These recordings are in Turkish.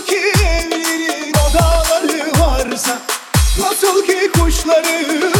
Nasıl ki evlerin odaları varsa Nasıl ki kuşların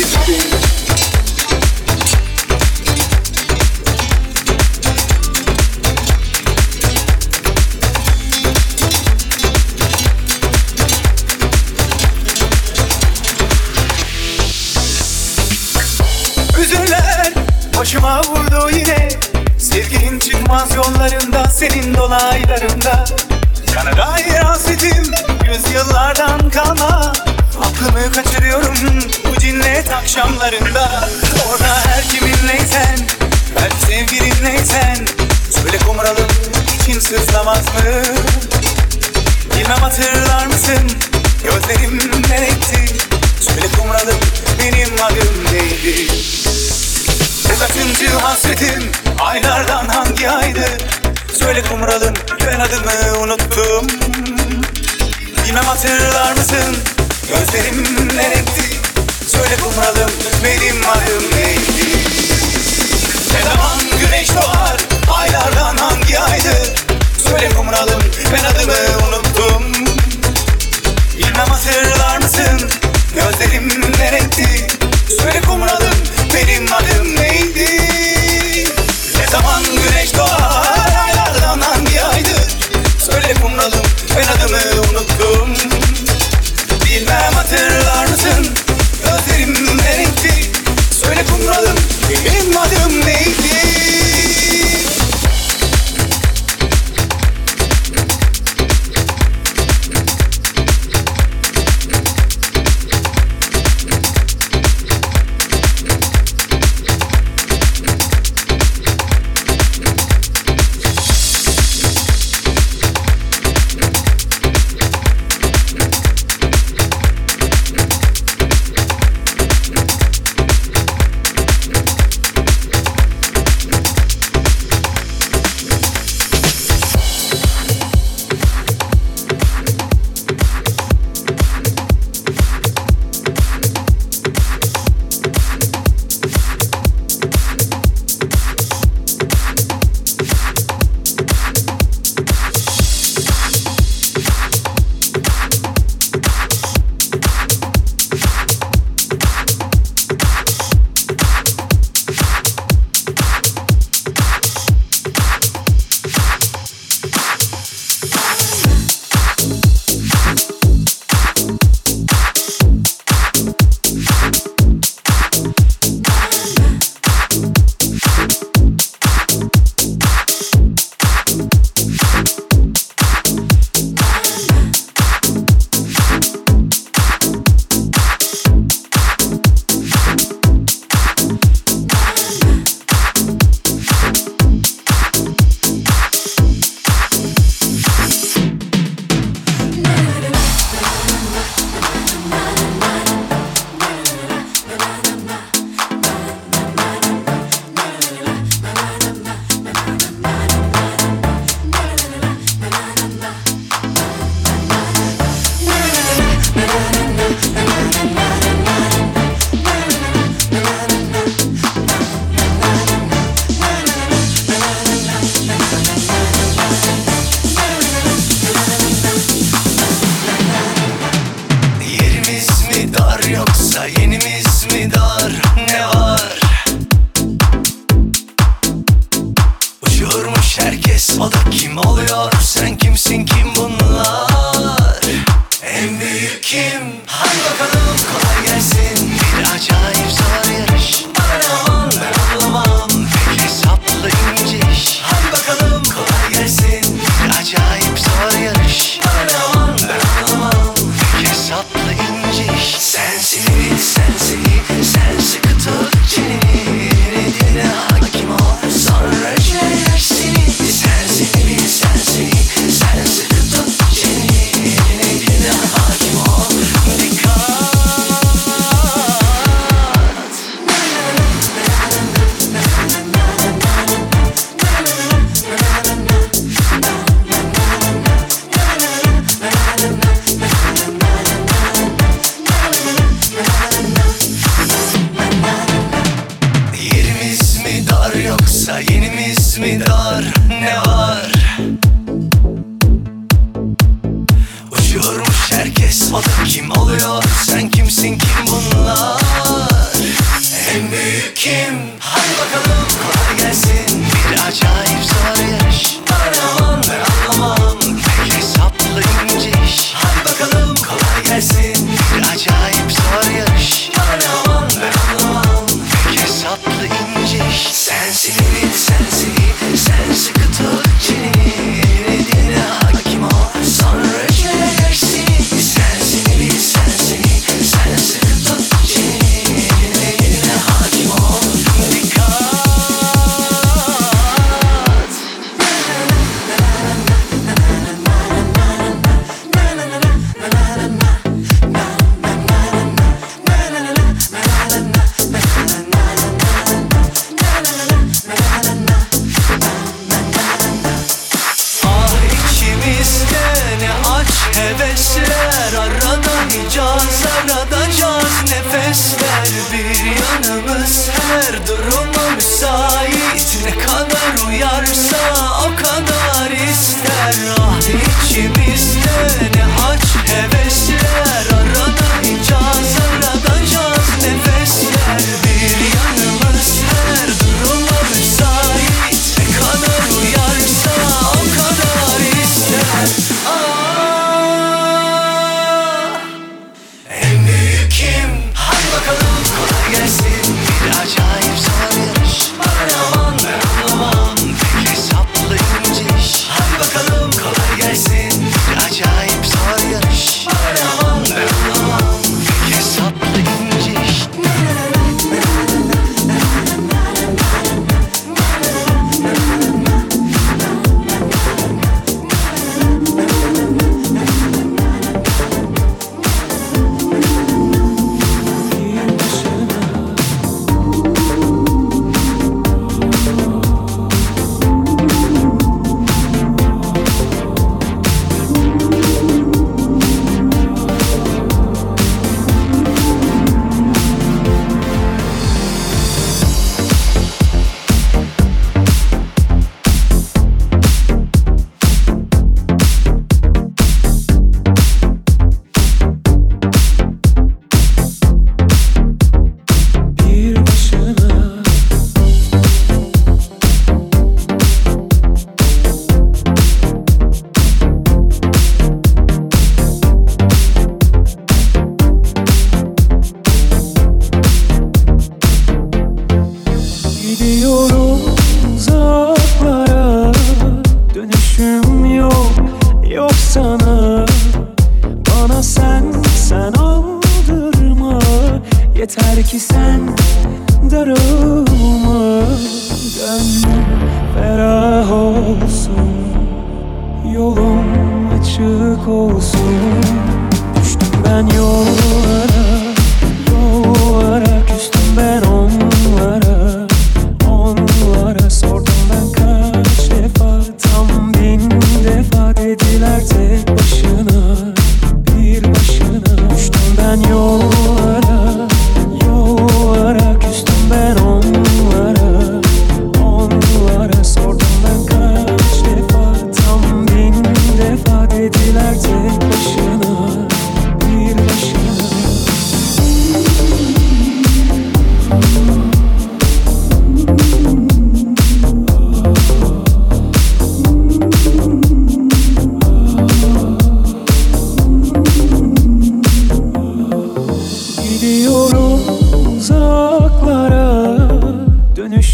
It's been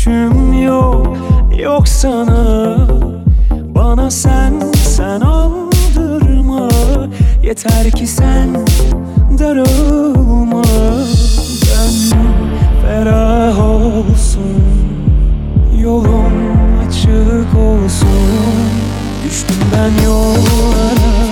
dönüşüm yok Yok sana. Bana sen sen aldırma. Yeter ki sen darılma. Gönlüm ferah olsun Yolum açık olsun. Düştüm ben yollara.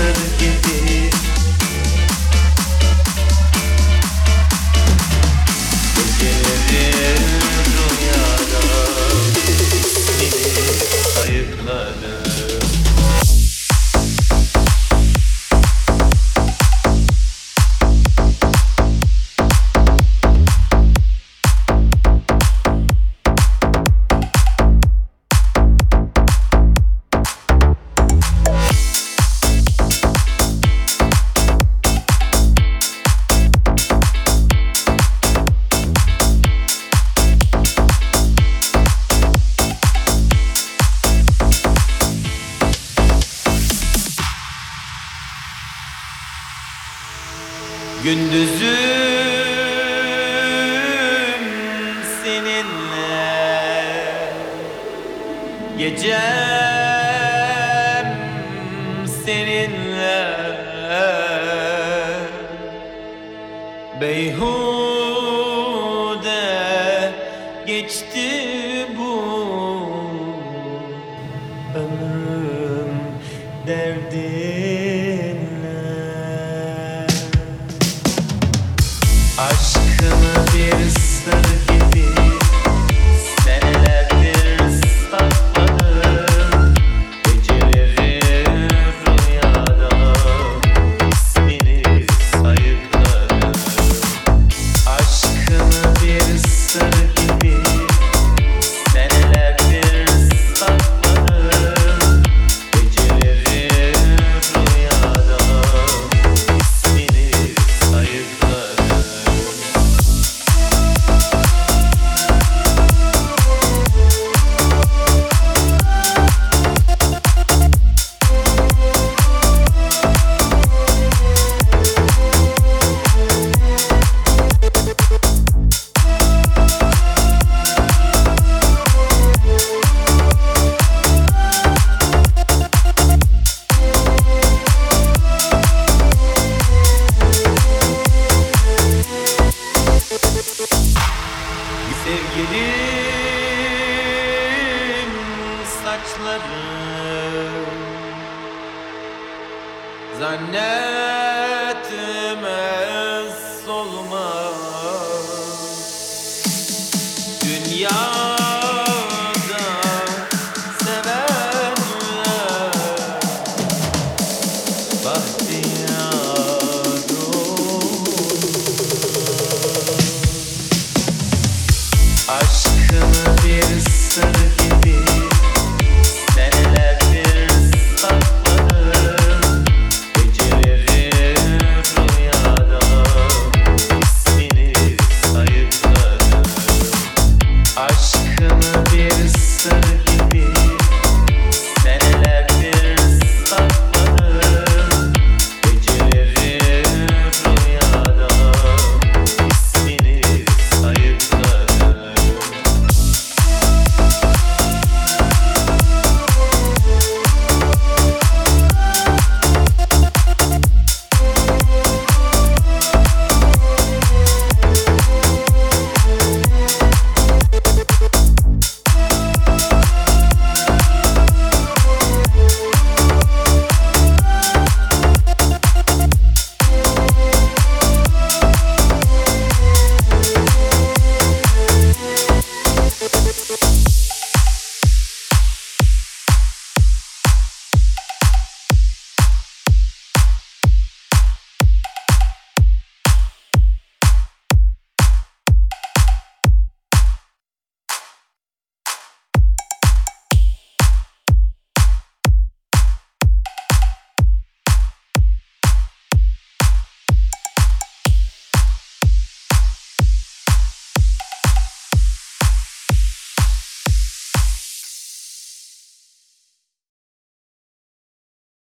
doesn't give it.